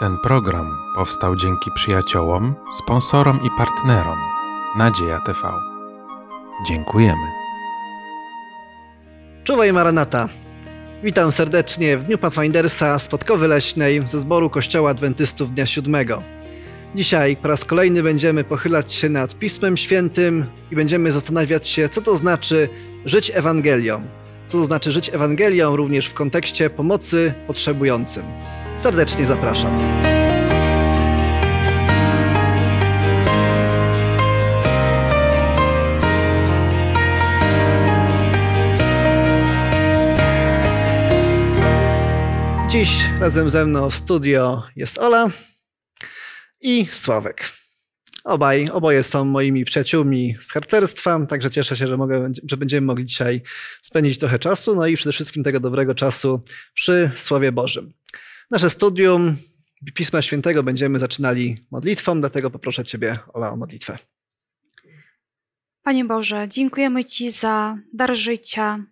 Ten program powstał dzięki przyjaciołom, sponsorom i partnerom Nadzieja TV. Dziękujemy. Czuwaj Maranata. Witam serdecznie w Dniu Pathfindersa z Podkowy Leśnej ze zboru Kościoła Adwentystów Dnia Siódmego. Dzisiaj po raz kolejny będziemy pochylać się nad Pismem Świętym i będziemy zastanawiać się, co to znaczy żyć Ewangelią. Co to znaczy żyć Ewangelią również w kontekście pomocy potrzebującym. Serdecznie zapraszam. Dziś razem ze mną w studio jest Ola i Sławek. Obaj, oboje są moimi przyjaciółmi z harcerstwa, także cieszę się, że, mogę, że będziemy mogli dzisiaj spędzić trochę czasu, no i przede wszystkim tego dobrego czasu przy Słowie Bożym. Nasze studium Pisma Świętego będziemy zaczynali modlitwą, dlatego poproszę Ciebie, Ola, o modlitwę. Panie Boże, dziękujemy Ci za dar życia.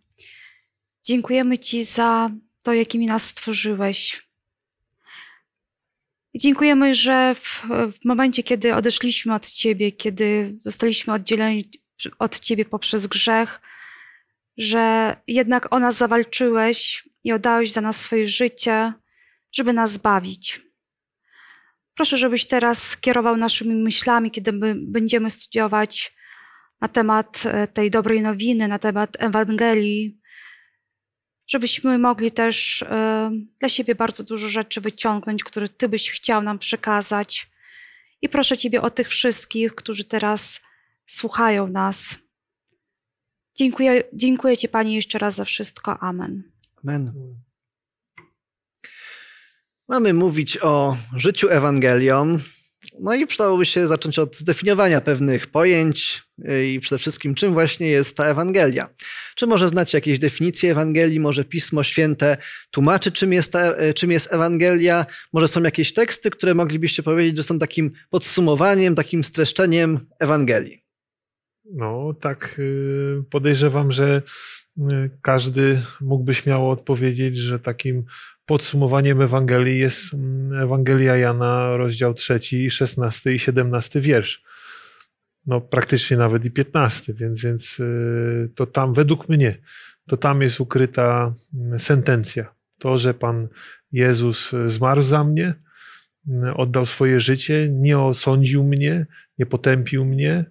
Dziękujemy Ci za to, jakimi nas stworzyłeś. Dziękujemy, że w, w, momencie, kiedy odeszliśmy od Ciebie, kiedy zostaliśmy oddzieleni od Ciebie poprzez grzech, że jednak o nas zawalczyłeś i oddałeś za nas swoje życie, żeby nas zbawić. Proszę, żebyś teraz kierował naszymi myślami, kiedy my będziemy studiować na temat tej dobrej nowiny, na temat Ewangelii, żebyśmy mogli też dla siebie bardzo dużo rzeczy wyciągnąć, które Ty byś chciał nam przekazać. I proszę Ciebie o tych wszystkich, którzy teraz słuchają nas. Dziękuję, dziękuję Ci, Panie, jeszcze raz za wszystko. Amen. Amen. Mamy mówić o życiu Ewangelią. No i przydałoby się zacząć od zdefiniowania pewnych pojęć i przede wszystkim, czym właśnie jest ta Ewangelia. Czy może znacie jakieś definicje Ewangelii, może Pismo Święte tłumaczy, czym jest, ta, czym jest Ewangelia, może są jakieś teksty, które moglibyście powiedzieć, że są takim podsumowaniem, takim streszczeniem Ewangelii? No, tak podejrzewam, że każdy mógłby śmiało odpowiedzieć, że takim podsumowaniem Ewangelii jest Ewangelia Jana, rozdział 3, 16 i 17 wiersz. No, praktycznie nawet i 15, więc, więc to tam, według mnie, to tam jest ukryta sentencja. To, że Pan Jezus zmarł za mnie, oddał swoje życie, nie osądził mnie, nie potępił mnie.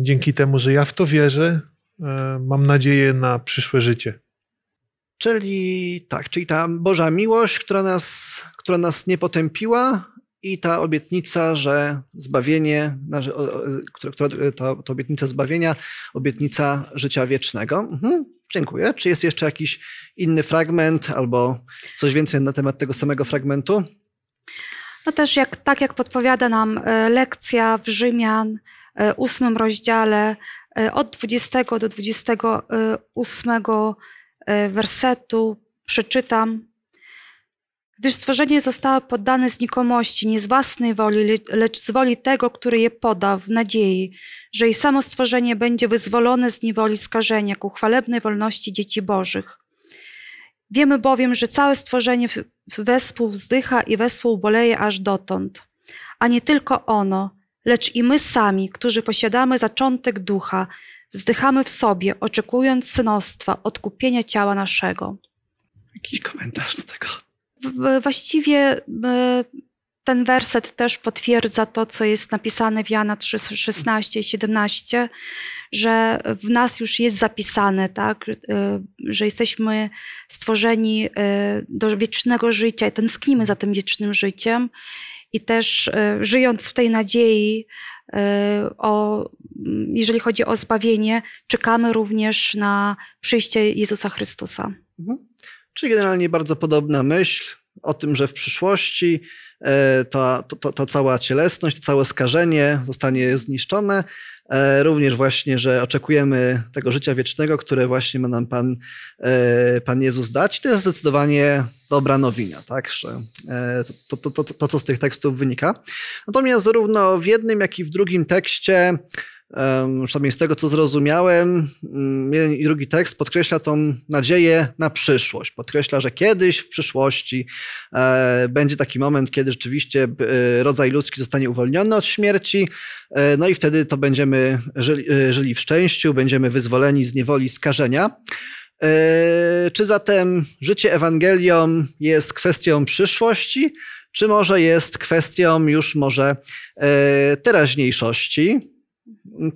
Dzięki temu, że ja w to wierzę, mam nadzieję na przyszłe życie. Czyli tak, czyli ta Boża miłość, która nas, która nas nie potępiła i ta obietnica, że zbawienie, która, ta, ta obietnica zbawienia, obietnica życia wiecznego. Mhm, dziękuję. Czy jest jeszcze jakiś inny fragment albo coś więcej na temat tego samego fragmentu? No też jak, tak jak podpowiada nam lekcja w Rzymian, ósmym rozdziale, od 20 do 28 wersetu przeczytam. Gdyż stworzenie zostało poddane znikomości, nie z własnej woli, lecz z woli tego, który je podał, w nadziei, że i samo stworzenie będzie wyzwolone z niewoli skażenia ku chwalebnej wolności dzieci Bożych. Wiemy bowiem, że całe stworzenie wespół wzdycha i wespół boleje aż dotąd. A nie tylko ono, lecz i my sami, którzy posiadamy zaczątek ducha, wzdychamy w sobie, oczekując synostwa, odkupienia ciała naszego. Jakiś komentarz do tego? Właściwie ten werset też potwierdza to, co jest napisane w Jana 3, 16 i 17, że w nas już jest zapisane, tak? że jesteśmy stworzeni do wiecznego życia i tęsknimy za tym wiecznym życiem. I też żyjąc w tej nadziei, o, jeżeli chodzi o zbawienie, czekamy również na przyjście Jezusa Chrystusa. Mhm. Czyli generalnie bardzo podobna myśl o tym, że w przyszłości ta, to, to, cała cielesność, to całe skażenie zostanie zniszczone. Również właśnie, że oczekujemy tego życia wiecznego, które właśnie ma nam Pan, Pan Jezus dać. I to jest zdecydowanie dobra nowina, tak? Że to, to, to, to, co z tych tekstów wynika. Natomiast zarówno w jednym, jak i w drugim tekście przynajmniej z tego, co zrozumiałem, mm, jeden i drugi tekst podkreśla tą nadzieję na przyszłość. Podkreśla, że kiedyś w przyszłości e, będzie taki moment, kiedy rzeczywiście e, rodzaj ludzki zostanie uwolniony od śmierci, e, no i wtedy to będziemy żyli, żyli w szczęściu, będziemy wyzwoleni z niewoli skażenia. Czy zatem życie Ewangelią jest kwestią przyszłości, czy może jest kwestią już może teraźniejszości? No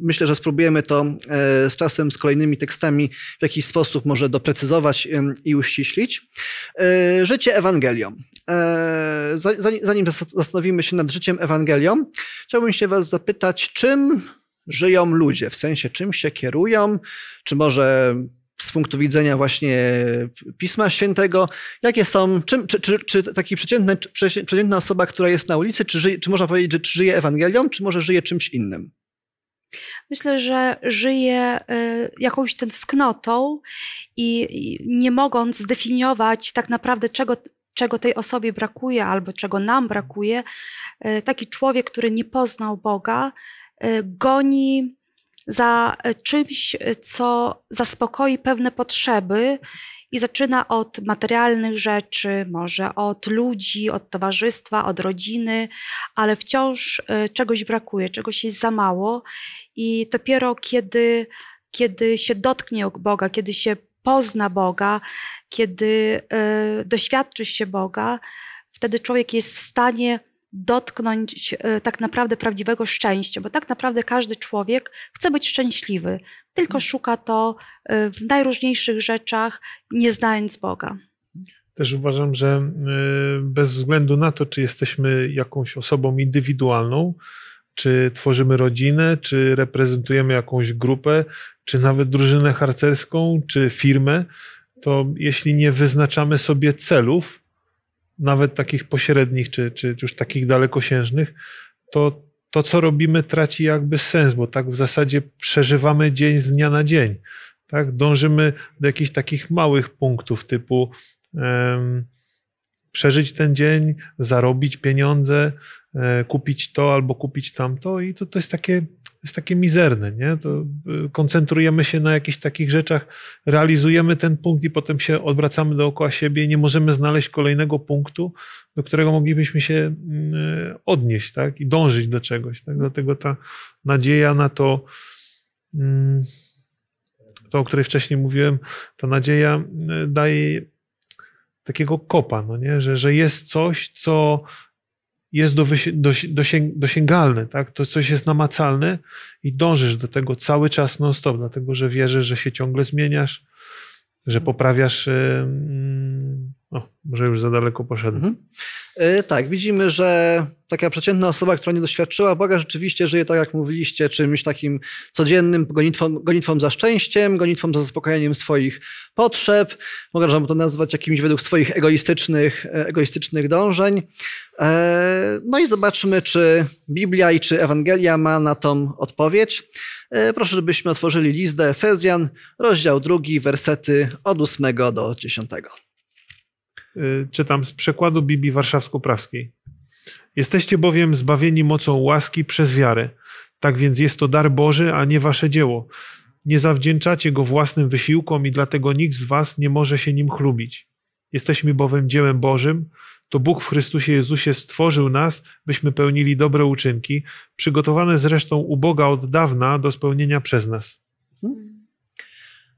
myślę, że spróbujemy to e, z czasem, z kolejnymi tekstami w jakiś sposób może doprecyzować i uściślić. E, życie Ewangelią. E, zanim zastanowimy się nad życiem Ewangelią, chciałbym się Was zapytać, czym żyją ludzie, w sensie czym się kierują, czy może z punktu widzenia właśnie Pisma Świętego, jakie są, czym, czy, czy, czy taki przeciętny, przeciętna osoba, która jest na ulicy, czy, żyje, czy można powiedzieć, że czy żyje Ewangelią, czy może żyje czymś innym? Myślę, że żyje y, jakąś tęsknotą i nie mogąc zdefiniować tak naprawdę czego, czego tej osobie brakuje albo czego nam brakuje, y, taki człowiek, który nie poznał Boga, y, goni za czymś, co zaspokoi pewne potrzeby i zaczyna od materialnych rzeczy, może od ludzi, od towarzystwa, od rodziny, ale wciąż czegoś brakuje, czegoś jest za mało. I dopiero kiedy, kiedy się dotknie Boga, kiedy się pozna Boga, kiedy y, doświadczy się Boga, wtedy człowiek jest w stanie dotknąć y, tak naprawdę prawdziwego szczęścia, bo tak naprawdę każdy człowiek chce być szczęśliwy, tylko mhm. szuka to y, w najróżniejszych rzeczach, nie znając Boga. Też uważam, że bez względu na to, czy jesteśmy jakąś osobą indywidualną, czy tworzymy rodzinę, czy reprezentujemy jakąś grupę, czy nawet drużynę harcerską, czy firmę, to jeśli nie wyznaczamy sobie celów, nawet takich pośrednich, czy, czy już takich dalekosiężnych, to to, co robimy, traci jakby sens, bo tak w zasadzie przeżywamy dzień z dnia na dzień. Tak? Dążymy do jakichś takich małych punktów, typu um, przeżyć ten dzień, zarobić pieniądze, E, kupić to albo kupić tamto i to, to jest takie jest takie mizerne, nie? To e, koncentrujemy się na jakichś takich rzeczach, realizujemy ten punkt i potem się odwracamy dookoła siebie nie możemy znaleźć kolejnego punktu, do którego moglibyśmy się mm, e, odnieść, tak? I dążyć do czegoś, tak? Dlatego ta nadzieja na to, mm, to, o której wcześniej mówiłem, ta nadzieja daje takiego kopa, no nie? Że, że jest coś, co jest do, do, dosięg, dosięgalne, tak? to coś jest namacalne i dążysz do tego cały czas non-stop, dlatego że wierzysz, że się ciągle zmieniasz, że poprawiasz. No, może już za daleko poszedłem. Mhm. E, tak, widzimy, że taka przeciętna osoba, która nie doświadczyła Boga, rzeczywiście żyje, tak jak mówiliście, czymś takim codziennym gonitwą, gonitwą za szczęściem, gonitwą za zaspokajaniem swoich potrzeb. Można to nazwać jakimiś według swoich egoistycznych, e, egoistycznych dążeń. E, no i zobaczmy, czy Biblia i czy Ewangelia ma na tą odpowiedź. Proszę, żebyśmy otworzyli list do Efezjan, rozdział drugi, wersety od 8 do 10. Y, czytam z przekładu Biblii Warszawsko-Prawskiej. Jesteście bowiem zbawieni mocą łaski przez wiarę. Tak więc jest to dar Boży, a nie wasze dzieło. Nie zawdzięczacie go własnym wysiłkom i dlatego nikt z was nie może się nim chlubić. Jesteśmy bowiem dziełem Bożym, to Bóg w Chrystusie Jezusie stworzył nas, byśmy pełnili dobre uczynki, przygotowane zresztą u Boga od dawna do spełnienia przez nas. Hmm.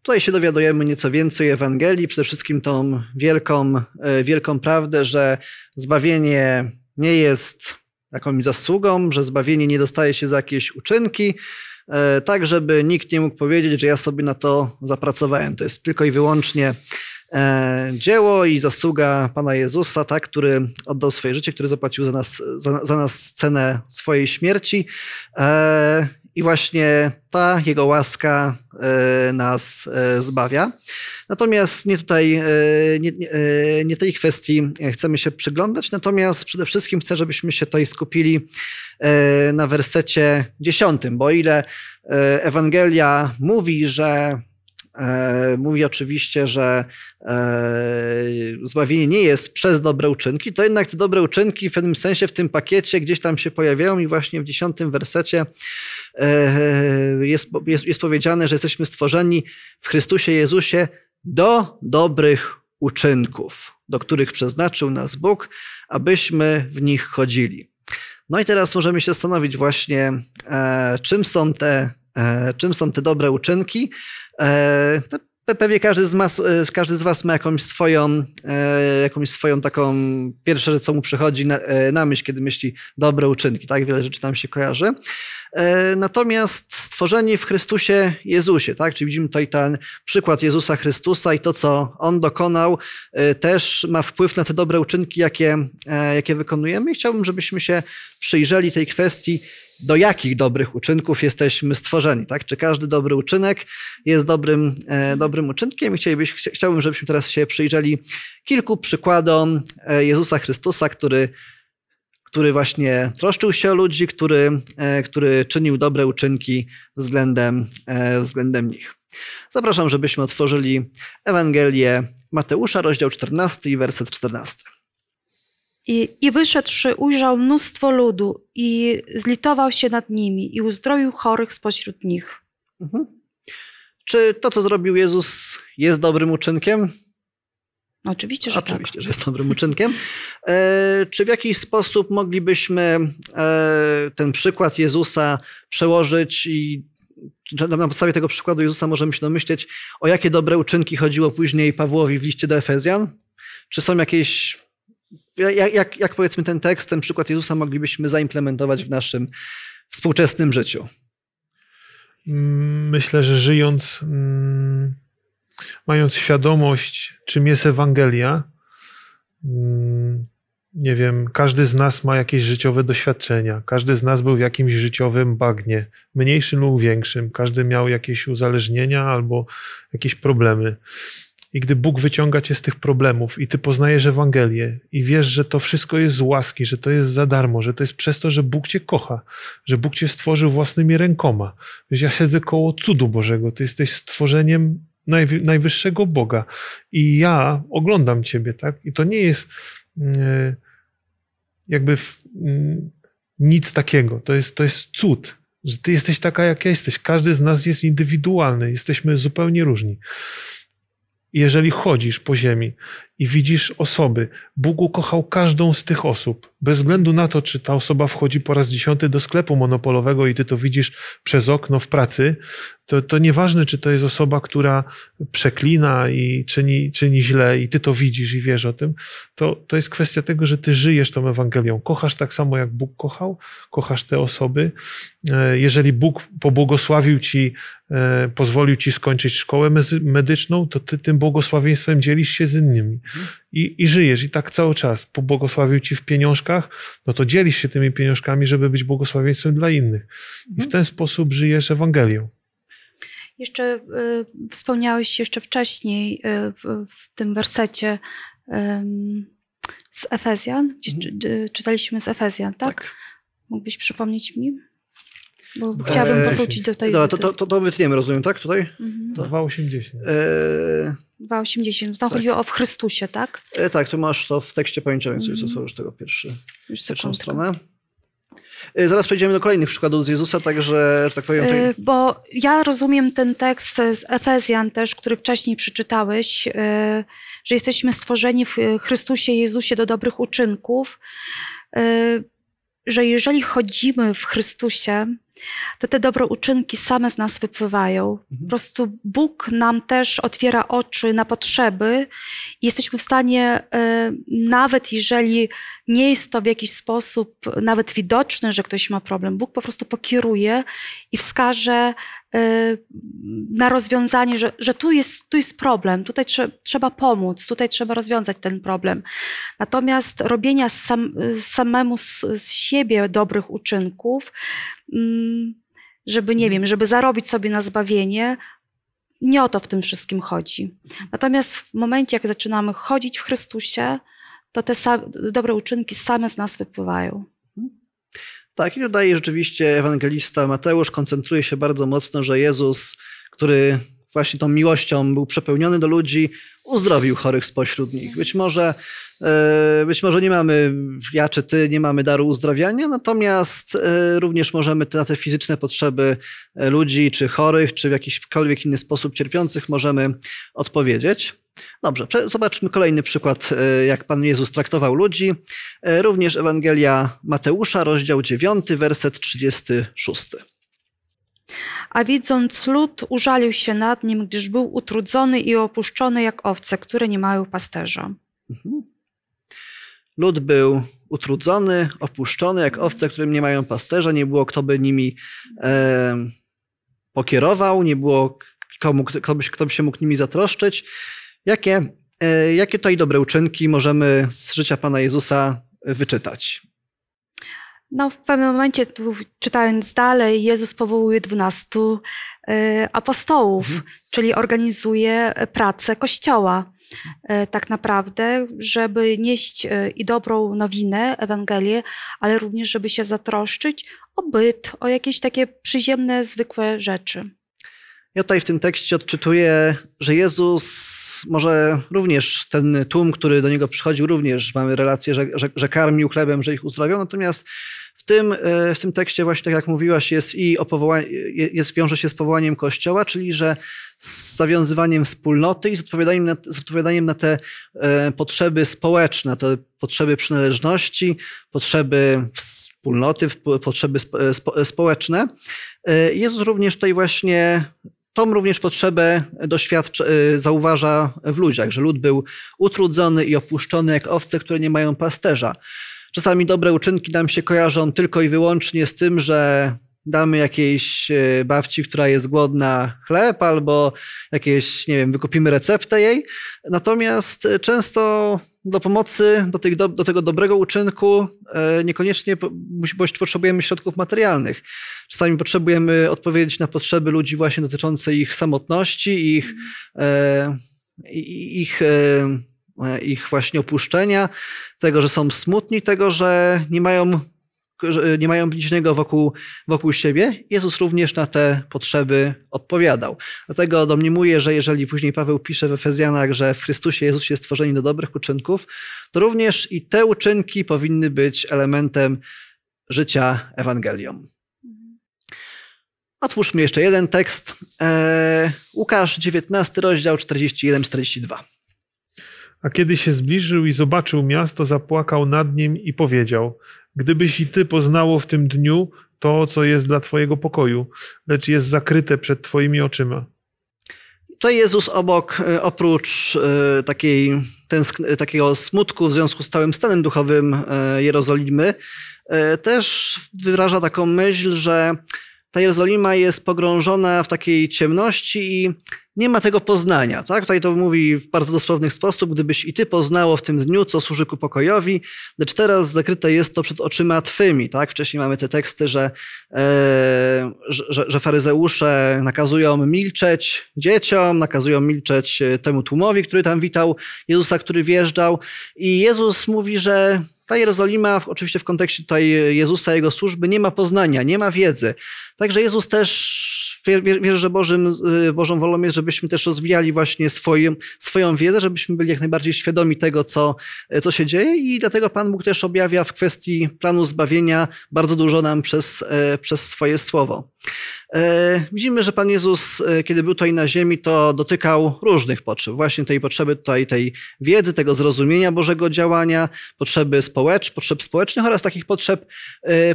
Tutaj się dowiadujemy nieco więcej Ewangelii, przede wszystkim tą wielką, e, wielką prawdę, że zbawienie nie jest jakąś zasługą, że zbawienie nie dostaje się za jakieś uczynki, e, tak żeby nikt nie mógł powiedzieć, że ja sobie na to zapracowałem. To jest tylko i wyłącznie e, dzieło i zasługa Pana Jezusa, tak, który oddał swoje życie, który zapłacił za nas, za, za nas cenę swojej śmierci. I właśnie ta Jego łaska e, nas e, zbawia. Natomiast nie tutaj, e, nie, nie, tej kwestii chcemy się przyglądać, natomiast przede wszystkim chcę, żebyśmy się tutaj skupili na wersecie dziesiątym, bo ile Ewangelia mówi, że mówi oczywiście, że e, zbawienie nie jest przez dobre uczynki, to jednak te dobre uczynki w pewnym sensie w tym pakiecie gdzieś tam się pojawiają i właśnie w dziesiątym wersecie e, jest, jest, jest powiedziane, że jesteśmy stworzeni w Chrystusie Jezusie do dobrych uczynków, do których przeznaczył nas Bóg, abyśmy w nich chodzili. No i teraz możemy się zastanowić właśnie, e, czym, są te, e, czym są te dobre uczynki. E, Pewnie każdy z, mas, e, każdy z Was ma jakąś swoją, e, jakąś swoją taką pierwsze, co mu przychodzi na, na myśl, kiedy myśli dobre uczynki. Tak, wiele rzeczy tam się kojarzy. Natomiast stworzenie w Chrystusie Jezusie, tak? Czyli widzimy tutaj ten przykład Jezusa Chrystusa i to, co On dokonał, też ma wpływ na te dobre uczynki, jakie, jakie wykonujemy. I chciałbym, żebyśmy się przyjrzeli tej kwestii, do jakich dobrych uczynków jesteśmy stworzeni. Tak? Czy każdy dobry uczynek jest dobrym, e, dobrym uczynkiem? Chciałbym, żebyśmy teraz się przyjrzeli kilku przykładom e, Jezusa Chrystusa, który, który właśnie troszczył się o ludzi, który, e, który czynił dobre uczynki względem, e, względem nich. Zapraszam, żebyśmy otworzyli Ewangelię Mateusza, rozdział 14 i werset 14. I, I wyszedłszy, ujrzał mnóstwo ludu i zlitował się nad nimi i uzdrowił chorych spośród nich. Mhm. Czy to, co zrobił Jezus, jest dobrym uczynkiem? Oczywiście, że Oczywiście, tak. że jest dobrym uczynkiem. E, czy w jakiś sposób moglibyśmy e, ten przykład Jezusa przełożyć i na podstawie tego przykładu Jezusa możemy się domyśleć, o jakie dobre uczynki chodziło później Pawłowi w liście do Efezjan? Czy są jakieś jak, jak, jak powiedzmy ten tekst, ten przykład Jezusa moglibyśmy zaimplementować w naszym współczesnym życiu? Mm, myślę, że żyjąc, mm, mając świadomość, czym jest Ewangelia, mm, nie wiem, każdy z nas ma jakieś życiowe doświadczenia, każdy z nas był w jakimś życiowym bagnie, mniejszym lub większym, każdy miał jakieś uzależnienia albo jakieś problemy. I gdy Bóg wyciąga cię z tych problemów i ty poznajesz Ewangelię i wiesz, że to wszystko jest z łaski, że to jest za darmo, że to jest przez to, że Bóg cię kocha, że Bóg cię stworzył własnymi rękoma. Wiesz, ja siedzę koło cudu Bożego, ty jesteś stworzeniem najwyższego Boga i ja oglądam ciebie, tak? I to nie jest mm, jakby mm, nic takiego, to jest, to jest cud, że ty jesteś taka, jak ja jesteś. Każdy z nas jest indywidualny, jesteśmy zupełnie różni jeżeli chodzisz po ziemi i widzisz osoby, Bóg ukochał każdą z tych osób, bez względu na to, czy ta osoba wchodzi po raz dziesiąty do sklepu monopolowego i ty to widzisz przez okno w pracy, to, to nieważne, czy to jest osoba, która przeklina i czyni, czyni źle i ty to widzisz i wiesz o tym, to, to jest kwestia tego, że ty żyjesz tą Ewangelią. Kochasz tak samo, jak Bóg kochał, kochasz te osoby. E, jeżeli Bóg pobłogosławił ci, e, pozwolił ci skończyć szkołę medyczną, to ty tym błogosławieństwem dzielisz się z innymi i, i żyjesz i tak cały czas. Pobłogosławił ci w pieniążkach, no to dzielisz się tymi pieniążkami, żeby być błogosławieństwem dla innych. I w mhm. ten sposób żyjesz Ewangelią. Jeszcze y, wspomniałeś jeszcze wcześniej y, w, w, tym wersecie y, z Efezjan, gdzie mhm. czytaliśmy z Efezjan, tak? tak? Mógłbyś przypomnieć mi? Bo chciałabym powrócić do tej... No, to, to, to, to wytniemy, rozumiem, tak? Tutaj? Mhm. 2,80. E... 2,80. Tam tak. chodziło o w Chrystusie, tak? E, tak, to masz to w tekście pamięciowym, mm. otworzysz tego pierwszy, Już pierwszą stronę. E, zaraz przejdziemy do kolejnych przykładów z Jezusa, także, że tak powiem... E, bo ja rozumiem ten tekst z Efezjan też, który wcześniej przeczytałeś, e, że jesteśmy stworzeni w Chrystusie Jezusie do dobrych uczynków, że jeżeli chodzimy w Chrystusie, to te dobre uczynki same z nas wypływają. Mhm. Po prostu Bóg nam też otwiera oczy na potrzeby i jesteśmy w stanie, e, nawet jeżeli nie jest to w jakiś sposób nawet widoczne, że ktoś ma problem, Bóg po prostu pokieruje i wskaże e, na rozwiązanie, że, że tu, jest, tu jest problem, tutaj trze, trzeba pomóc, tutaj trzeba rozwiązać ten problem. Natomiast robienia sam, samemu z, z siebie dobrych uczynków, żeby, nie wiem, żeby zarobić sobie na zbawienie. Nie o to w tym wszystkim chodzi. Natomiast w momencie, jak zaczynamy chodzić w Chrystusie, to te dobre uczynki same z nas wypływają. Tak, i tutaj rzeczywiście ewangelista Mateusz koncentruje się bardzo mocno, że Jezus, który właśnie tą miłością był przepełniony do ludzi, uzdrowił chorych spośród nich. Być może, e, być może nie mamy, ja czy ty, nie mamy daru uzdrawiania, natomiast e, również możemy na te fizyczne potrzeby e, ludzi, czy chorych, czy w jakikolwiek inny sposób cierpiących możemy odpowiedzieć. Dobrze, zobaczmy kolejny przykład, jak Pan Jezus traktował ludzi. Również Ewangelia Mateusza, rozdział 9, werset 36. A widząc lud, użalił się nad nim, gdyż był utrudzony i opuszczony jak owce, które nie mają pasterza. Mhm. Lud był utrudzony, opuszczony jak owce, które nie mają pasterza. Nie było kto by nimi e, pokierował, nie było komu, kto, by, kto by się mógł nimi zatroszczyć. Jakie, e, jakie tutaj dobre uczynki możemy z życia Pana Jezusa wyczytać? No, w pewnym momencie, tu, czytając dalej, Jezus powołuje dwunastu y, apostołów, mhm. czyli organizuje pracę Kościoła. Y, tak naprawdę, żeby nieść y, i dobrą nowinę, Ewangelię, ale również, żeby się zatroszczyć o byt, o jakieś takie przyziemne, zwykłe rzeczy. Ja tutaj w tym tekście odczytuję, że Jezus, może również ten tłum, który do niego przychodził, również mamy relację, że, że, że karmił chlebem, że ich uzdrawiał, natomiast w tym, e, w tym tekście właśnie, tak jak mówiłaś, jest i o powołanie, jest, wiąże się z powołaniem Kościoła, czyli że z zawiązywaniem wspólnoty i z odpowiadaniem na, z odpowiadaniem na te e, potrzeby społeczne, te potrzeby przynależności, potrzeby wspólnoty, potrzeby spo, społeczne. E, Jezus również tutaj właśnie tą również potrzebę doświadcza, zauważa w ludziach, że lud był utrudzony i opuszczony jak owce, które nie mają pasterza. Czasami dobre uczynki nam się kojarzą tylko i wyłącznie z tym, że damy jakiejś e, babci, która jest głodna chleb, albo jakieś, nie wiem, wykupimy receptę jej. Natomiast e, często do pomocy, do, tych, do, do tego dobrego uczynku e, niekoniecznie potrzebujemy środków materialnych. Czasami potrzebujemy odpowiedzieć na potrzeby ludzi właśnie dotyczące ich samotności, ich, ich E, ich właśnie opuszczenia, tego, że są smutni, tego, że nie mają, że nie mają bliźniego wokół, wokół siebie. Jezus również na te potrzeby odpowiadał. Dlatego domniemuję, że jeżeli później Paweł pisze w Efezjanach, że w Chrystusie Jezus jest stworzeni do dobrych uczynków, to również i te uczynki powinny być elementem życia Ewangelią. Otwórzmy jeszcze jeden tekst. Eee, Łukasz, 19 rozdział 41-42. A kiedy się zbliżył i zobaczył miasto, zapłakał nad nim i powiedział: Gdybyś i ty poznało w tym dniu to, co jest dla twojego pokoju, lecz jest zakryte przed twoimi oczyma. To Jezus obok, e, oprócz e, takiej, tęsk- takiego smutku w związku z całym stanem duchowym e, Jerozolimy, też wyraża taką myśl, że ta Jerozolima jest pogrążona w takiej ciemności i nie ma tego poznania. Tak? Tutaj to mówi w bardzo dosłowny sposób, gdybyś i ty poznało w tym dniu, co służy ku pokojowi, lecz teraz zakryte jest to przed oczyma twymi. Tak? Wcześniej mamy te teksty, że, e, że, że faryzeusze nakazują milczeć dzieciom, nakazują milczeć e, temu tłumowi, który tam witał Jezusa, który wjeżdżał. I Jezus mówi, że ta Jerozolima, oczywiście w kontekście tutaj Jezusa, jego służby, nie ma poznania, nie ma wiedzy. Także Jezus też wierzę, że Bożym, y, Bożą wolą jest, żebyśmy też rozwijali właśnie swoją, swoją wiedzę, żebyśmy byli jak najbardziej świadomi tego, co, co się dzieje i dlatego Pan Bóg też objawia w kwestii planu zbawienia bardzo dużo nam przez, e, przez swoje słowo. Widzimy, że Pan Jezus, kiedy był tutaj na ziemi, to dotykał różnych potrzeb. Właśnie tej potrzeby tutaj, tej wiedzy, tego zrozumienia Bożego działania, potrzeby społecz, potrzeb społecznych oraz takich potrzeb,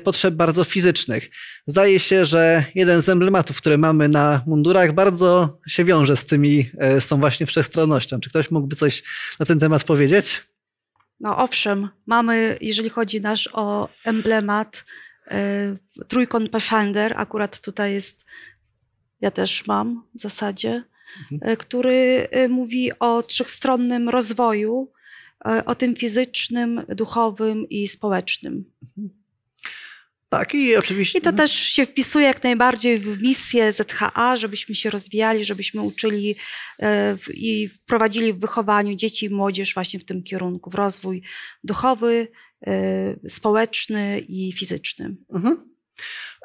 potrzeb bardzo fizycznych. Zdaje się, że jeden z emblematów, które mamy na mundurach, bardzo się wiąże z tymi, z tą właśnie wszechstronnością. Czy ktoś mógłby coś na ten temat powiedzieć? No owszem, mamy, jeżeli chodzi nasz o emblemat, E, trójkąt Pathfinder, akurat tutaj jest, ja też mam w zasadzie, mhm. E, który e, mówi o trzechstronnym rozwoju, o tym fizycznym, duchowym i społecznym. Mhm. Tak, i oczywiście. I to też się wpisuje jak najbardziej w misję ZHA, żebyśmy się rozwijali, żebyśmy uczyli i wprowadzili w wychowaniu dzieci i młodzież właśnie w tym kierunku, w rozwój duchowy, Y, społeczny i fizyczny. Mhm.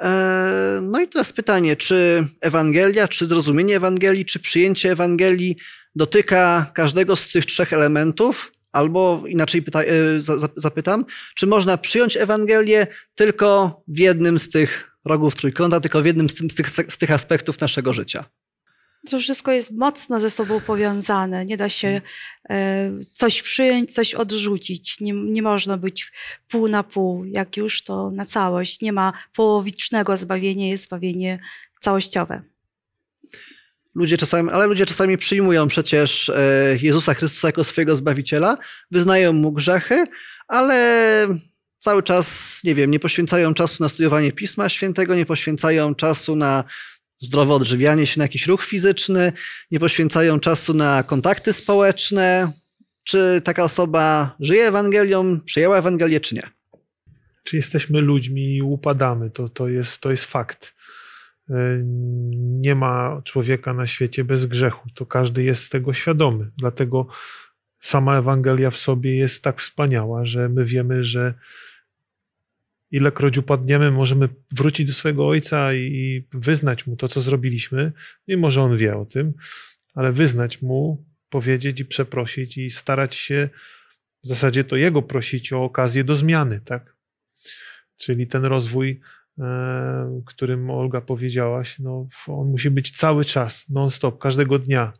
E, no i teraz pytanie, czy Ewangelia, czy zrozumienie Ewangelii, czy przyjęcie Ewangelii dotyka każdego z tych trzech elementów? Albo inaczej pyta, e, zapytam, czy można przyjąć Ewangelię tylko w jednym z tych rogów trójkąta, tylko w jednym z, tych, z tych aspektów naszego życia? To wszystko jest mocno ze sobą powiązane. Nie da się e, coś przyjąć, coś odrzucić. Nie, nie można być pół na pół. Jak już, to na całość. Nie ma połowicznego zbawienia, jest zbawienie całościowe. Ludzie czasami, ale ludzie czasami przyjmują przecież e, Jezusa Chrystusa jako swojego Zbawiciela, wyznają Mu grzechy, ale cały czas, nie wiem, nie poświęcają czasu na studiowanie Pisma Świętego, nie poświęcają czasu na zdrowe odżywianie się, na jakiś ruch fizyczny, nie poświęcają czasu na kontakty społeczne. Czy taka osoba żyje Ewangelią, przyjęła Ewangelię, czy nie? Czy jesteśmy ludźmi i upadamy? To, to, jest, to jest fakt. E, nie ma człowieka na świecie bez grzechu. To każdy jest tego świadomy. Dlatego sama Ewangelia w sobie jest tak wspaniała, że my wiemy, że ilekroć upadniemy, możemy wrócić do swojego ojca i wyznać mu to, co zrobiliśmy, mimo że on wie o tym, ale wyznać mu, powiedzieć i przeprosić i starać się w zasadzie to jego prosić o okazję do zmiany, tak? Czyli ten rozwój, którym Olga powiedziałaś, no, on musi być cały czas, non-stop, każdego dnia.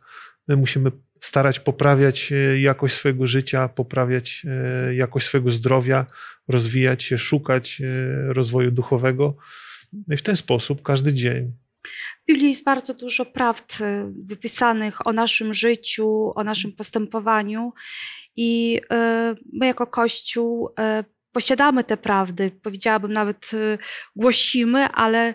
My musimy starać poprawiać e, jakość swojego życia, poprawiać e, jakość swojego zdrowia, rozwijać się, szukać e, rozwoju duchowego. No I w ten sposób każdy dzień. W Biblii jest bardzo dużo prawd wypisanych o naszym życiu, o naszym postępowaniu i my jako Kościół posiadamy te prawdy, powiedziałabym nawet głosimy, ale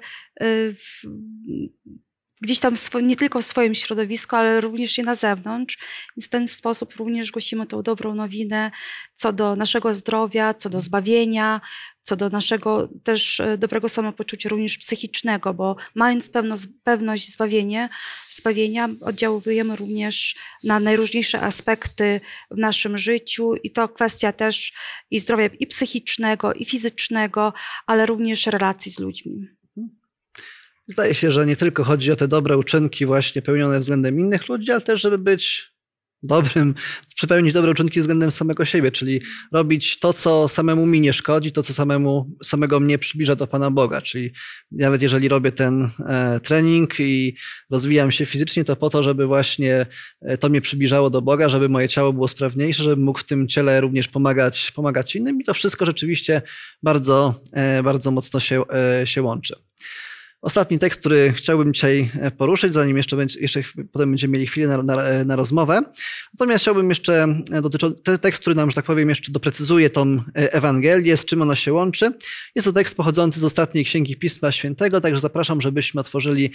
gdzieś tam nie tylko w swoim środowisku, ale również i na zewnątrz. Więc w ten sposób również głosimy tą dobrą nowinę co do naszego zdrowia, co do zbawienia, co do naszego też e, dobrego samopoczucia, również psychicznego, bo mając pewność, pewność zbawienie, zbawienia, oddziałujemy również na najróżniejsze aspekty w naszym życiu i to kwestia też i zdrowia i psychicznego, i fizycznego, ale również relacji z ludźmi. Zdaje się, że nie tylko chodzi o te dobre uczynki właśnie pełnione względem innych ludzi, ale też, żeby być dobrym, przepełnić dobre uczynki względem samego siebie, czyli robić to, co samemu mi nie szkodzi, to, co samemu, samego mnie przybliża do Pana Boga. Czyli nawet jeżeli robię ten e, trening i rozwijam się fizycznie, to po to, żeby właśnie e, to mnie przybliżało do Boga, żeby moje ciało było sprawniejsze, żeby mógł w tym ciele również pomagać, pomagać innym i to wszystko rzeczywiście bardzo, e, bardzo mocno się, e, się łączy. Ostatni tekst, który chciałbym dzisiaj e, poruszyć, zanim jeszcze, będzie, jeszcze potem będziemy mieli chwilę na, na, e, na rozmowę. Natomiast chciałbym jeszcze, e, dotyczy, ten tekst, który nam, że tak powiem, jeszcze doprecyzuje tą Ewangelię, z czym ona się łączy. Jest to tekst pochodzący z ostatniej księgi Pisma Świętego, także zapraszam, żebyśmy otworzyli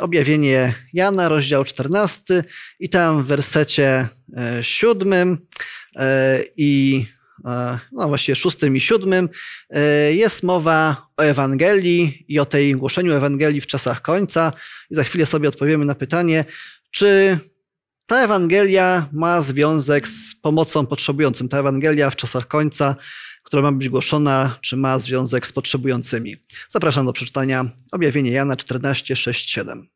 objawienie Jana, rozdział 14 i tam w wersecie siódmym i no właściwie szóstym i siódmym, e, jest mowa o Ewangelii i o tej głoszeniu Ewangelii w czasach końca. I za chwilę sobie odpowiemy na pytanie, czy ta Ewangelia ma związek z pomocą potrzebującym. Ta Ewangelia w czasach końca, która ma być głoszona, czy ma związek z potrzebującymi. Zapraszam do przeczytania objawienie Jana 14, 6, 7.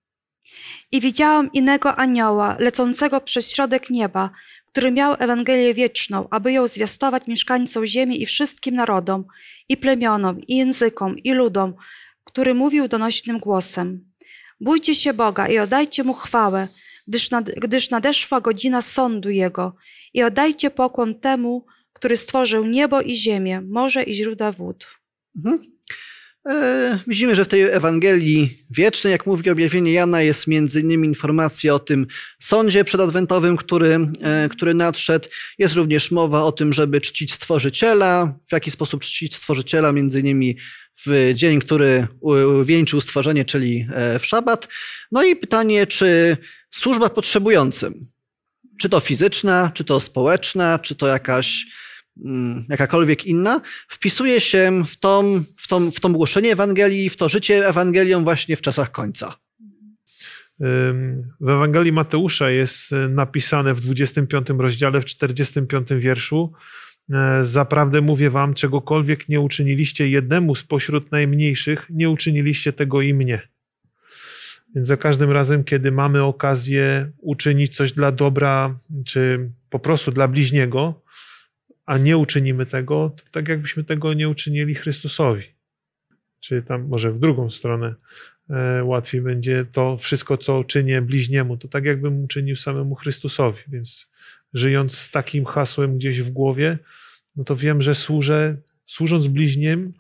I widziałam innego anioła, lecącego przez środek nieba, który miał Ewangelię wieczną, aby ją zwiastować mieszkańcom ziemi i wszystkim narodom, i plemionom, i językom, i ludom, który mówił donośnym głosem. Bójcie się Boga i oddajcie Mu chwałę, gdyż, nad, gdyż nadeszła godzina sądu Jego i oddajcie pokłon temu, który stworzył niebo i ziemię, morze i źródła wód. Mhm. E, widzimy, że w tej Ewangelii wiecznej, jak mówi objawienie Jana, jest między innymi informacja o tym sądzie przedadwentowym, który, e, który nadszedł. Jest również mowa o tym, żeby czcić Stworzyciela. W jaki sposób czcić Stworzyciela, między innymi w dzień, który wieńczył stworzenie, czyli e, w szabat. No i pytanie, czy służba potrzebującym, czy to fizyczna, czy to społeczna, czy to jakaś jakakolwiek inna, wpisuje się w, tą, w, tą, w tą głoszenie Ewangelii, w to życie Ewangelią właśnie w czasach końca. W Ewangelii Mateusza jest e, napisane w 25 rozdziale, w 45 wierszu, E, Zaprawdę mówię wam, czegokolwiek nie uczyniliście jednemu spośród najmniejszych, nie uczyniliście tego i mnie. Więc za każdym razem, kiedy mamy okazję uczynić coś dla dobra, czy po prostu dla bliźniego, a nie uczynimy tego, to tak jakbyśmy tego nie uczynili Chrystusowi. Czy tam może w drugą stronę e, łatwiej będzie to wszystko, co czynię bliźniemu, to tak jakbym uczynił samemu Chrystusowi. Więc żyjąc z takim hasłem gdzieś w głowie, no to wiem, że służę, służąc bliźniem,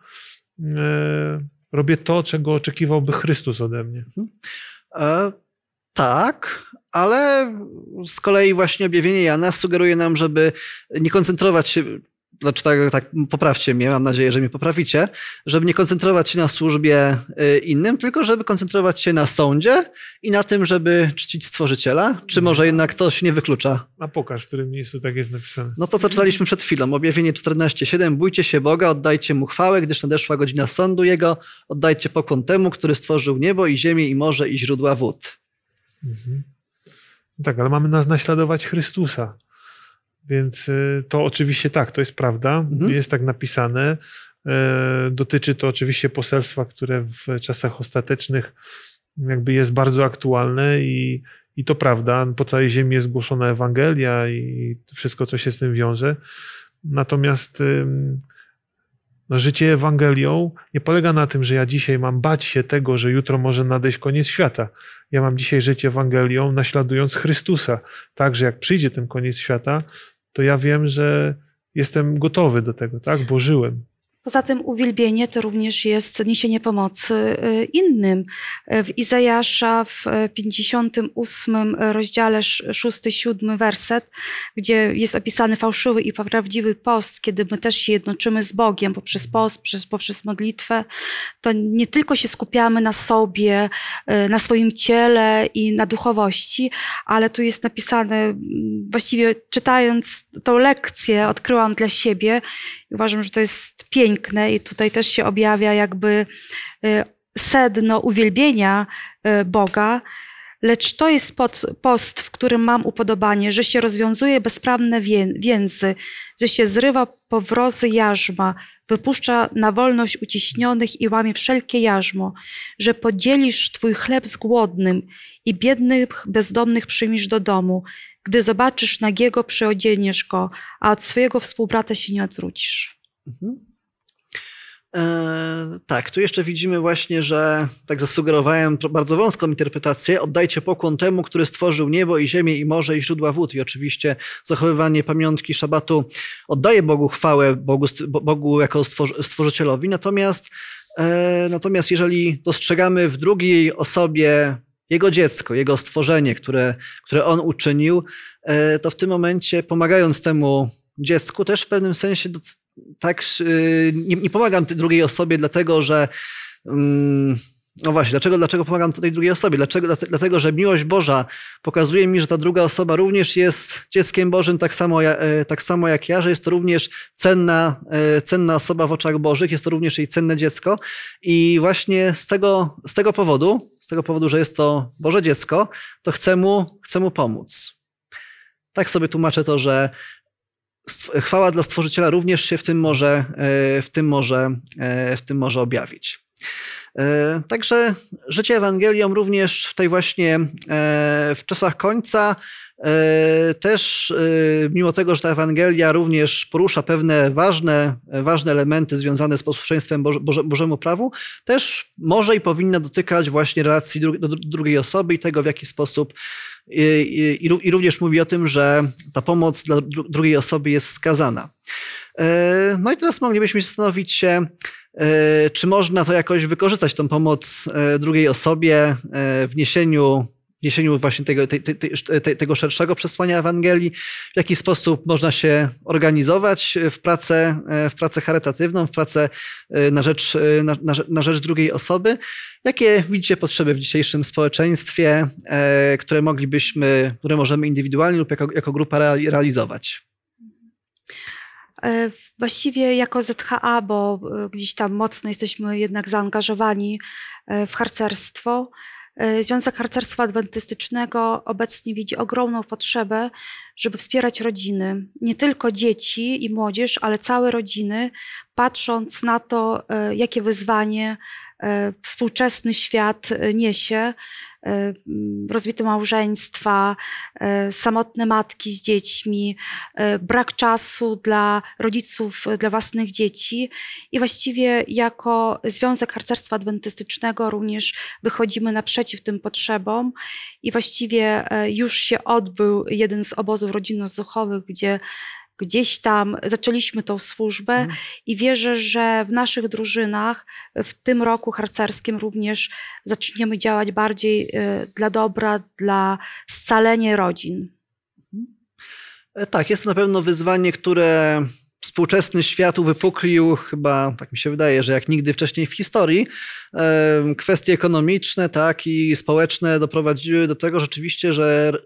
e, robię to, czego oczekiwałby Chrystus ode mnie. E, tak, ale z kolei właśnie objawienie Jana sugeruje nam, żeby nie koncentrować się, znaczy tak, tak poprawcie mnie, mam nadzieję, że mnie poprawicie, żeby nie koncentrować się na służbie y, innym, tylko żeby koncentrować się na sądzie i na tym, żeby czcić Stworzyciela, czy może jednak to się nie wyklucza? A pokaż, w którym miejscu tak jest napisane. No to, co czytaliśmy przed chwilą, objawienie 14.7, bójcie się Boga, oddajcie Mu chwałę, gdyż nadeszła godzina sądu Jego, oddajcie pokłon temu, który stworzył niebo i ziemię i morze i źródła wód. Mhm. Tak, ale mamy nas naśladować Chrystusa. Więc y, to oczywiście tak, to jest prawda, Mhm. jest tak napisane. E, Dotyczy to oczywiście poselstwa, które w czasach ostatecznych jakby jest bardzo aktualne i, i to prawda. Po całej ziemi jest głoszona Ewangelia i wszystko, co się z tym wiąże. Natomiast życie Ewangelią nie polega na tym, że ja dzisiaj mam bać się tego, że jutro może nadejść koniec świata. Ja mam dzisiaj żyć Ewangelią, naśladując Chrystusa. Tak, że jak przyjdzie ten koniec świata, to ja wiem, że jestem gotowy do tego, tak? Bo żyłem. Poza tym uwielbienie to również jest niesienie pomocy y, innym. W Izajasza w y, 58 rozdziale 6-7 werset, gdzie jest opisany fałszywy i prawdziwy post, kiedy my też się jednoczymy z Bogiem poprzez post, przez, poprzez modlitwę, to nie tylko się skupiamy na sobie, y, na swoim ciele i na duchowości, ale tu jest napisane, właściwie czytając tą lekcję, odkryłam dla siebie, uważam, że to jest piękne i tutaj też się objawia jakby y, sedno uwielbienia y, Boga, lecz to jest post, w którym mam upodobanie, że się rozwiązuje bezprawne wię- więzy, że się zrywa powrozy jarzma, wypuszcza na wolność uciśnionych i łamie wszelkie jarzmo, że podzielisz Twój chleb z głodnym i biednych, bezdomnych przyjmiesz do domu. Gdy zobaczysz nagiego, przyodzieniesz go, a od swojego współbrata się nie odwrócisz. Mhm. E, tak, tu jeszcze widzimy właśnie, że tak zasugerowałem bardzo wąską interpretację. Oddajcie pokłon temu, który stworzył niebo i ziemię i morze i źródła wód. I oczywiście zachowywanie pamiątki szabatu oddaje Bogu chwałę, Bogu, Bogu jako stwor- stworzycielowi. Natomiast, e, natomiast jeżeli dostrzegamy w drugiej osobie jego dziecko, jego stworzenie, które, które on uczynił, e, to w tym momencie pomagając temu dziecku też w pewnym sensie tak y, nie, nie pomagam tej drugiej osobie, dlatego że. mm, No właśnie, dlaczego, dlaczego pomagam tej drugiej osobie? Dlaczego? Dlate- Dlatego, że miłość Boża pokazuje mi, że ta druga osoba również jest dzieckiem Bożym, tak samo, e, tak samo jak ja, że jest to również cenna, e, cenna osoba w oczach Bożych, jest to również jej cenne dziecko. I właśnie z tego, z tego powodu, z tego powodu, że jest to Boże dziecko, to chcę mu, chcę mu pomóc. Tak sobie tłumaczę to, że chwała dla Stworzyciela również się w tym może, e, w tym może, e, w tym może objawić. E, Także życie Ewangelią również w tej właśnie w czasach końca też e, mimo tego, że ta Ewangelia również porusza pewne ważne, ważne elementy związane z posłuszeństwem Boże, Boże, Bożemu prawu, też może i powinna dotykać właśnie relacji do dru- drugiej osoby i tego, w jaki sposób i, i, i ró- i również mówi o tym, że ta pomoc dla dru- drugiej osoby jest wskazana. E, No i teraz moglibyśmy zastanowić się, e, czy można to jakoś wykorzystać, tą pomoc e, drugiej osobie e, w niesieniu, niesieniu właśnie tego, tej, tej, tej, tego szerszego przesłania Ewangelii, w jaki sposób można się organizować w pracę, e, w pracę charytatywną, w pracę e, na rzecz, e, na, na, na rzecz drugiej osoby. Jakie widzicie potrzeby w dzisiejszym społeczeństwie, które moglibyśmy, które możemy indywidualnie lub jako, jako grupa reali- realizować? Właściwie jako ZHA, bo gdzieś tam mocno jesteśmy jednak zaangażowani w harcerstwo, Związek Harcerstwa Adwentystycznego obecnie widzi ogromną potrzebę, żeby wspierać rodziny, nie tylko dzieci i młodzież, ale całe rodziny, patrząc na to, e, jakie wyzwanie e, współczesny świat niesie, rozbite małżeństwa, samotne matki z dziećmi, brak czasu dla rodziców, dla własnych dzieci. I właściwie jako Związek Harcerstwa Adwentystycznego również wychodzimy naprzeciw tym potrzebom i właściwie e, już się odbył jeden z obozów rodzinno-zuchowych, gdzie gdzieś tam zaczęliśmy tą służbę mm. i wierzę, że w naszych drużynach w tym roku harcerskim również zaczniemy działać bardziej e, dla dobra, dla scalenia rodzin. E, tak, jest na pewno wyzwanie, które współczesny świat uwypuklił chyba, tak mi się wydaje, że jak nigdy wcześniej w historii, kwestie ekonomiczne tak, i społeczne doprowadziły do tego rzeczywiście, że y,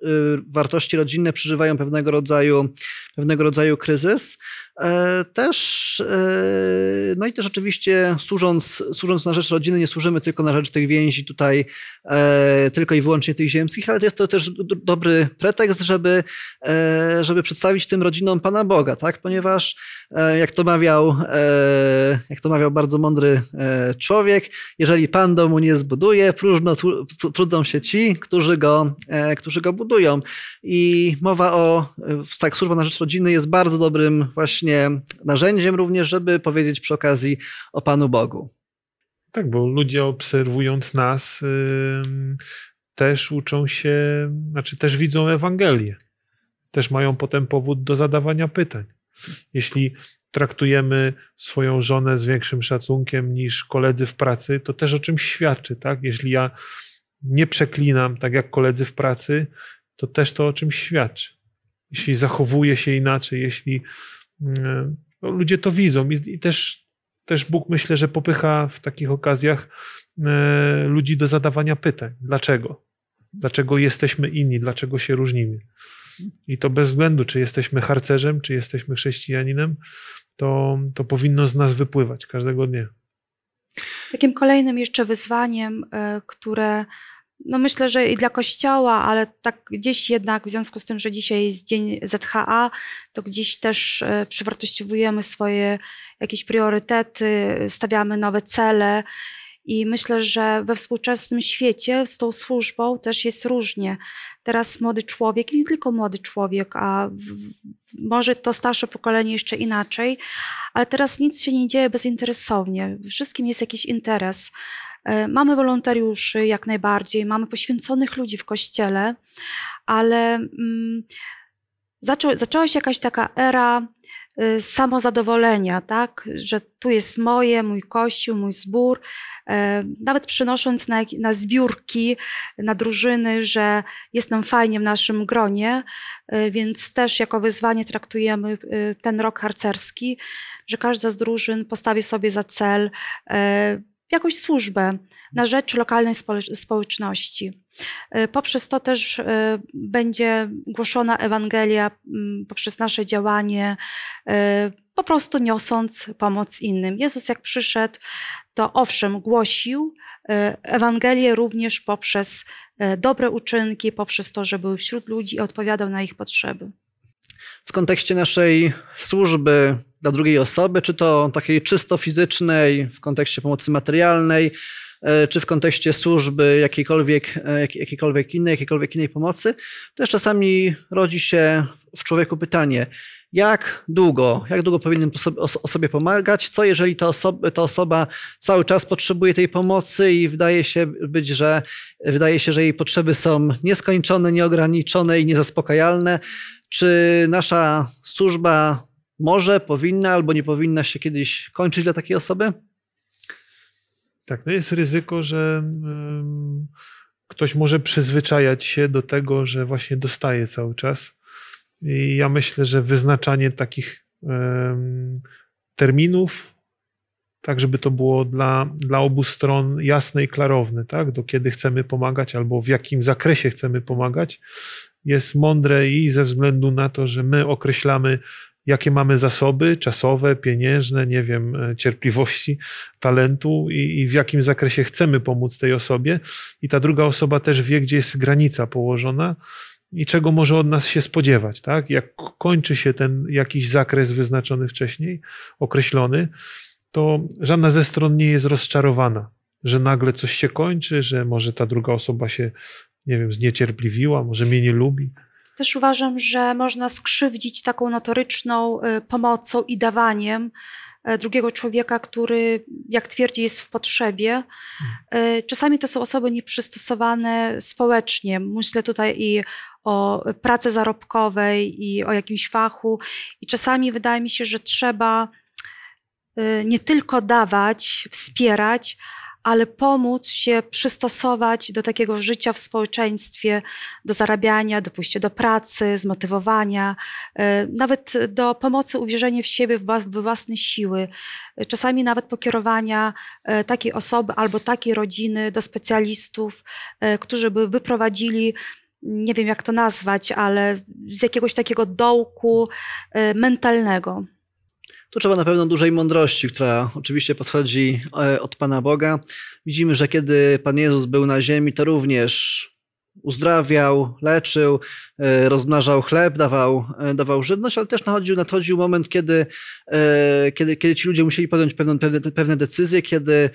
wartości rodzinne przeżywają pewnego rodzaju, pewnego rodzaju kryzys. E, też, e, no i też oczywiście służąc, służąc na rzecz rodziny, nie służymy tylko na rzecz tych więzi tutaj, e, tylko i wyłącznie tych ziemskich, ale jest to też dobry pretekst, żeby, żeby przedstawić tym rodzinom Pana Boga, tak? ponieważ jak to mawiał, jak to mawiał bardzo mądry człowiek, jeżeli Pan domu nie zbuduje, próżno trudzą się ci, którzy go, którzy go budują. I mowa o, tak, służba na rzecz rodziny jest bardzo dobrym właśnie właśnie narzędziem również, żeby powiedzieć przy okazji o Panu Bogu. Tak, bo ludzie obserwując nas yy, też uczą się, znaczy też widzą Ewangelię. Też mają potem powód do zadawania pytań. Jeśli traktujemy swoją żonę z większym szacunkiem niż koledzy w pracy, to też o czymś świadczy, tak? Jeśli ja nie przeklinam tak jak koledzy w pracy, to też to o czymś świadczy. Jeśli zachowuję się inaczej, jeśli ludzie to widzą i, i też, też Bóg myślę, że popycha w takich okazjach e, ludzi do zadawania pytań. Dlaczego? Dlaczego jesteśmy inni? Dlaczego się różnimy? I to bez względu, czy jesteśmy harcerzem, czy jesteśmy chrześcijaninem, to, to powinno z nas wypływać każdego dnia. Takim kolejnym jeszcze wyzwaniem, e, które no myślę, że i dla Kościoła, ale tak gdzieś jednak w związku z tym, że dzisiaj jest Dzień ZHA, to gdzieś też e, przewartościowujemy swoje jakieś priorytety, stawiamy nowe cele. I myślę, że we współczesnym świecie z tą służbą też jest różnie. Teraz młody człowiek, nie tylko młody człowiek, a w, może to starsze pokolenie jeszcze inaczej, ale teraz nic się nie dzieje bezinteresownie. Wszystkim jest jakiś interes. E, mamy wolontariuszy jak najbardziej, mamy poświęconych ludzi w kościele, ale mm, zaczą, zaczęła się jakaś taka era y, samozadowolenia, tak? że tu jest moje, mój kościół, mój zbór, e, nawet przynosząc na, na zbiórki, na drużyny, że jest nam fajnie w naszym gronie, e, więc też jako wyzwanie traktujemy y, ten rok harcerski, że każda z drużyn postawi sobie za cel jakąś służbę na rzecz lokalnej społeczności. E, poprzez to też e, będzie głoszona Ewangelia, poprzez nasze działanie, e, po prostu niosąc pomoc innym. Jezus, jak przyszedł, to owszem, głosił Ewangelię również poprzez dobre uczynki, poprzez to, że był wśród ludzi i odpowiadał na ich potrzeby. W kontekście naszej służby dla drugiej osoby, czy to takiej czysto fizycznej, w kontekście pomocy materialnej, e, czy w kontekście służby jakiejkolwiek, e, jakiejkolwiek innej, jakiejkolwiek innej pomocy, też czasami rodzi się w człowieku pytanie, jak długo, jak długo powinienem osobie pomagać, co jeżeli ta osoba, ta osoba cały czas potrzebuje tej pomocy i wydaje się być, że wydaje się, że jej potrzeby są nieskończone, nieograniczone i niezaspokajalne. Czy nasza służba może, powinna albo nie powinna się kiedyś kończyć dla takiej osoby? Tak, no jest ryzyko, że ktoś może przyzwyczajać się do tego, że właśnie dostaje cały czas. I ja myślę, że wyznaczanie takich terminów, tak żeby to było dla, dla obu stron jasne i klarowne, tak? do kiedy chcemy pomagać albo w jakim zakresie chcemy pomagać, jest mądre i ze względu na to, że my określamy jakie mamy zasoby czasowe, pieniężne, nie wiem, e, cierpliwości, talentu i, i w jakim zakresie chcemy pomóc tej osobie. I ta druga osoba też wie, gdzie jest granica położona i czego może od nas się spodziewać. Tak? Jak kończy się ten jakiś zakres wyznaczony wcześniej, określony, to żadna ze stron nie jest rozczarowana, że nagle coś się kończy, że może ta druga osoba się, nie wiem, zniecierpliwiła, może mnie nie lubi. Też uważam, że można skrzywdzić taką notoryczną y, pomocą i dawaniem y, drugiego człowieka, który, jak twierdzi, jest w potrzebie. Y, Czasami to są osoby nieprzystosowane społecznie. Myślę tutaj i o pracy zarobkowej, i o jakimś fachu. I czasami wydaje mi się, że trzeba y, nie tylko dawać, wspierać, ale pomóc się przystosować do takiego życia w społeczeństwie, do zarabiania, do pójścia do pracy, zmotywowania, e, nawet do pomocy uwierzenia w siebie, w własne siły. Czasami nawet pokierowania e, takiej osoby albo takiej rodziny do specjalistów, którzy by wyprowadzili nie wiem jak to nazwać, ale z jakiegoś takiego dołku e, mentalnego. Tu trzeba na pewno dużej mądrości, która oczywiście podchodzi e, od Pana Boga. Widzimy, że kiedy Pan Jezus był na ziemi, to również uzdrawiał, leczył, e, rozmnażał chleb, dawał, e, dawał żywność, ale też nadchodził, nadchodził moment, kiedy, e, kiedy, kiedy ci ludzie musieli podjąć pewne, pewne, pewne decyzje, kiedy,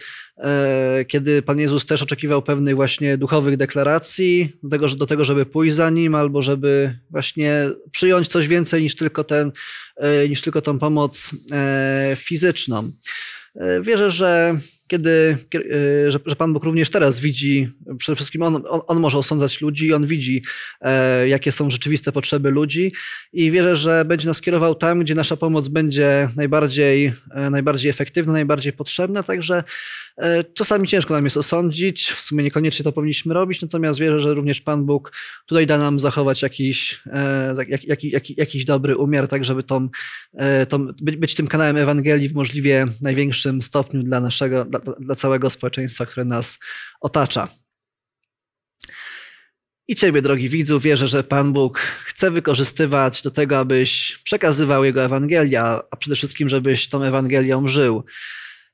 kiedy Pan Jezus też oczekiwał pewnych właśnie duchowych deklaracji, do tego, do tego, żeby pójść za Nim, albo żeby właśnie przyjąć coś więcej niż tylko, ten, niż tylko tą pomoc fizyczną. Wierzę, że kiedy, kie- e, że, że Pan Bóg również teraz widzi, przede wszystkim on, on, on może osądzać ludzi on widzi, e, jakie są rzeczywiste potrzeby ludzi. I wierzę, że będzie nas kierował tam, gdzie nasza pomoc będzie najbardziej, e, najbardziej efektywna, najbardziej potrzebna, także czasami ciężko nam jest osądzić, w sumie niekoniecznie to powinniśmy robić, natomiast wierzę, że również Pan Bóg tutaj da nam zachować jakiś, e, jak, jak, jak, jakiś dobry umiar, tak żeby tą, e, tą, być, być tym kanałem Ewangelii w możliwie największym stopniu dla naszego, dla, dla całego społeczeństwa, które nas otacza. I Ciebie, drogi widzu, wierzę, że Pan Bóg chce wykorzystywać do tego, abyś przekazywał Jego Ewangelię, a przede wszystkim, żebyś tą Ewangelią żył.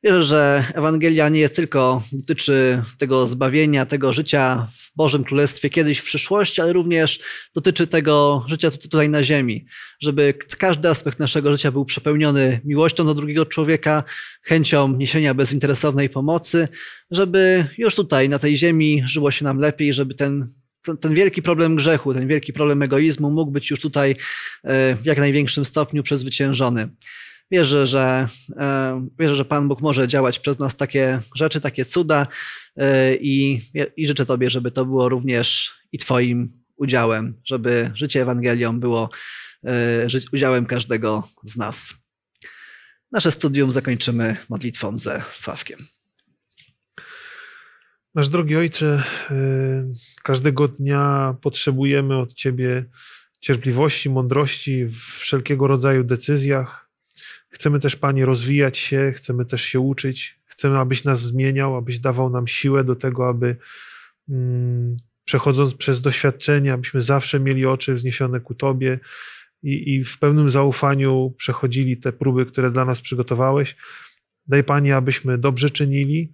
Wierzę, że Ewangelia nie tylko dotyczy tego zbawienia, tego życia w Bożym Królestwie kiedyś w przyszłości, ale również dotyczy tego życia tu- tutaj na ziemi. Żeby każdy aspekt naszego życia był przepełniony miłością do drugiego człowieka, chęcią niesienia bezinteresownej pomocy, żeby już tutaj na tej ziemi żyło się nam lepiej, żeby ten ten, ten wielki problem grzechu, ten wielki problem egoizmu mógł być już tutaj e, w jak największym stopniu przezwyciężony. Wierzę, że, e, wierzę, że Pan Bóg może działać przez nas takie rzeczy, takie cuda e, i, i życzę Tobie, żeby to było również i Twoim udziałem, żeby życie Ewangelią było e, udziałem każdego z nas. Nasze studium zakończymy modlitwą ze Sławkiem. Nasz drogi Ojcze, każdego dnia potrzebujemy od Ciebie cierpliwości, mądrości w wszelkiego rodzaju decyzjach. Chcemy też, Panie, rozwijać się, chcemy też się uczyć. Chcemy, abyś nas zmieniał, abyś dawał nam siłę do tego, aby mm, przechodząc przez doświadczenia, abyśmy zawsze mieli oczy wzniesione ku Tobie i, i w pełnym zaufaniu przechodzili te próby, które dla nas przygotowałeś. Daj, Panie, abyśmy dobrze czynili,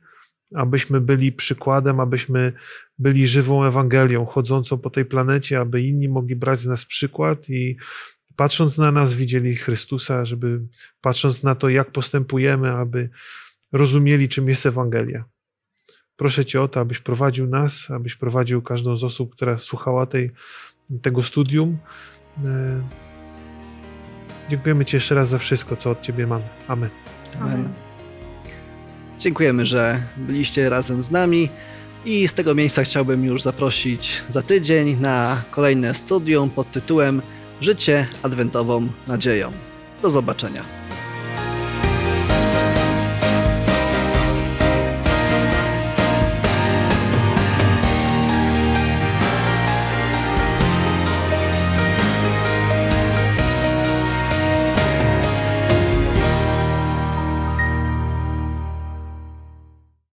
abyśmy byli przykładem, abyśmy byli żywą Ewangelią, chodzącą po tej planecie, aby inni mogli brać z nas przykład i patrząc na nas widzieli Chrystusa, żeby patrząc na to, jak postępujemy, aby rozumieli, czym jest Ewangelia. Proszę Cię o to, abyś prowadził nas, abyś prowadził każdą z osób, która słuchała tej, tego studium. E, Dziękujemy Ci jeszcze raz za wszystko, co od Ciebie mamy. Amen. Amen. Dziękujemy, że byliście razem z nami i z tego miejsca chciałbym już zaprosić za tydzień na kolejne studium pod tytułem Życie adwentową nadzieją. Do zobaczenia.